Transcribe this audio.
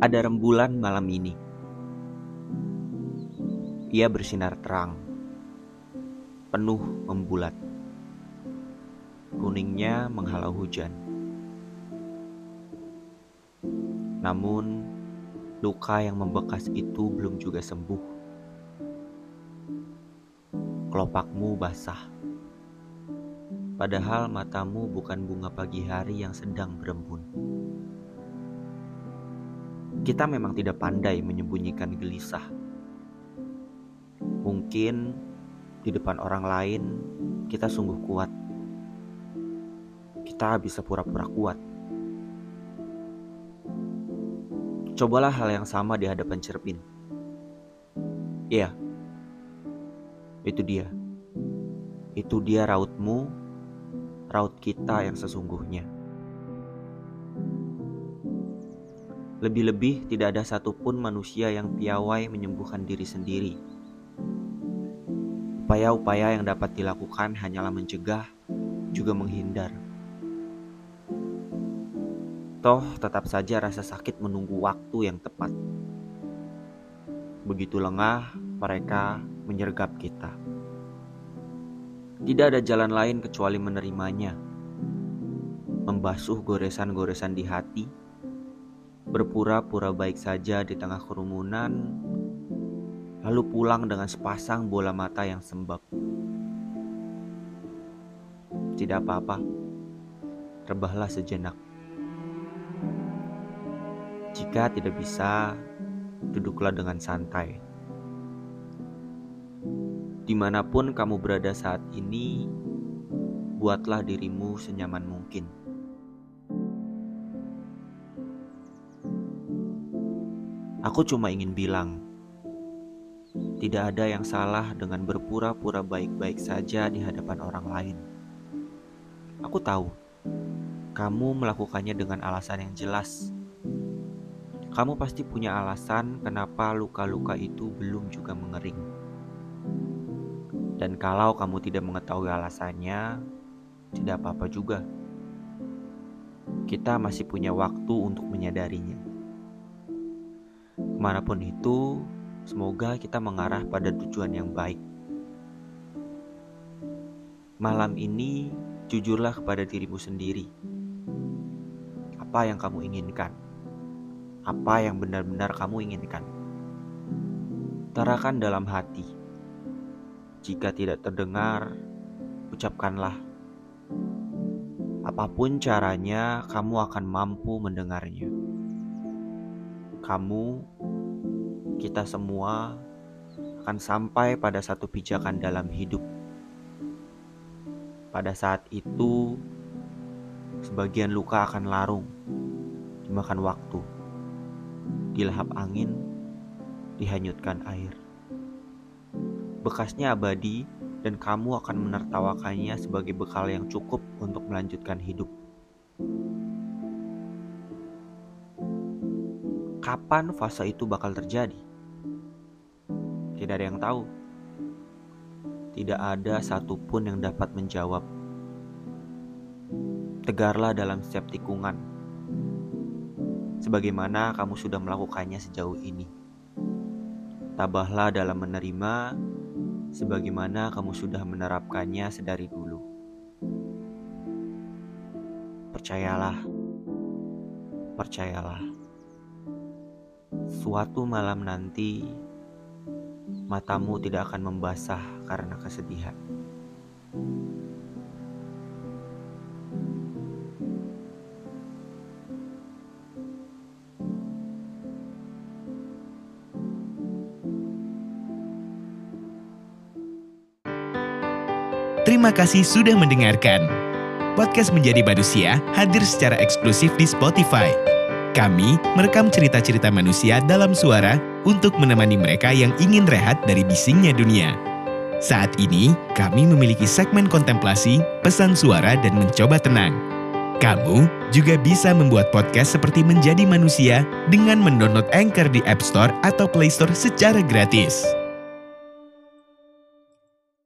Ada rembulan malam ini. Ia bersinar terang, penuh membulat. Kuningnya menghalau hujan. Namun, luka yang membekas itu belum juga sembuh. Kelopakmu basah. Padahal matamu bukan bunga pagi hari yang sedang berembun. Kita memang tidak pandai menyembunyikan gelisah. Mungkin di depan orang lain kita sungguh kuat. Kita bisa pura-pura kuat. Cobalah hal yang sama di hadapan cermin. Iya, itu dia. Itu dia rautmu, raut kita yang sesungguhnya. Lebih-lebih tidak ada satupun manusia yang piawai menyembuhkan diri sendiri. Upaya-upaya yang dapat dilakukan hanyalah mencegah, juga menghindar. Toh tetap saja rasa sakit menunggu waktu yang tepat. Begitu lengah, mereka menyergap kita. Tidak ada jalan lain kecuali menerimanya. Membasuh goresan-goresan di hati berpura-pura baik saja di tengah kerumunan, lalu pulang dengan sepasang bola mata yang sembab. Tidak apa-apa, rebahlah sejenak. Jika tidak bisa, duduklah dengan santai. Di mana pun kamu berada saat ini, buatlah dirimu senyaman mungkin. Aku cuma ingin bilang, tidak ada yang salah dengan berpura-pura baik-baik saja di hadapan orang lain. Aku tahu kamu melakukannya dengan alasan yang jelas. Kamu pasti punya alasan kenapa luka-luka itu belum juga mengering. Dan kalau kamu tidak mengetahui alasannya, tidak apa-apa juga. Kita masih punya waktu untuk menyadarinya. Ke mana pun itu, semoga kita mengarah pada tujuan yang baik. Malam ini, jujurlah kepada dirimu sendiri. Apa yang kamu inginkan? Apa yang benar-benar kamu inginkan? Tarakan dalam hati. Jika tidak terdengar, ucapkanlah. Apa pun caranya, kamu akan mampu mendengarnya. Kamu kita semua akan sampai pada satu pijakan dalam hidup. Pada saat itu, sebagian luka akan larung, dimakan waktu, dilahap angin, dihanyutkan air. Bekasnya abadi, dan kamu akan menertawakannya sebagai bekal yang cukup untuk melanjutkan hidup. Kapan fase itu bakal terjadi? Tidak ada yang tahu. Tidak ada satupun yang dapat menjawab. Tegarlah dalam setiap tikungan. Sebagaimana kamu sudah melakukannya sejauh ini. Tabahlah dalam menerima sebagaimana kamu sudah menerapkannya sedari dulu. Percayalah. Percayalah. Suatu malam nanti matamu tidak akan membasah karena kesedihan. Terima kasih sudah mendengarkan. podcast Menjadi Manusia hadir secara eksklusif di Spotify. Kami merekam cerita-cerita manusia dalam suara untuk menemani mereka yang ingin rehat dari bisingnya dunia. Saat ini, kami memiliki segmen kontemplasi, pesan suara, dan mencoba tenang. Kamu juga bisa membuat podcast seperti Menjadi Manusia dengan mendownload Anchor di App Store atau Play Store secara gratis.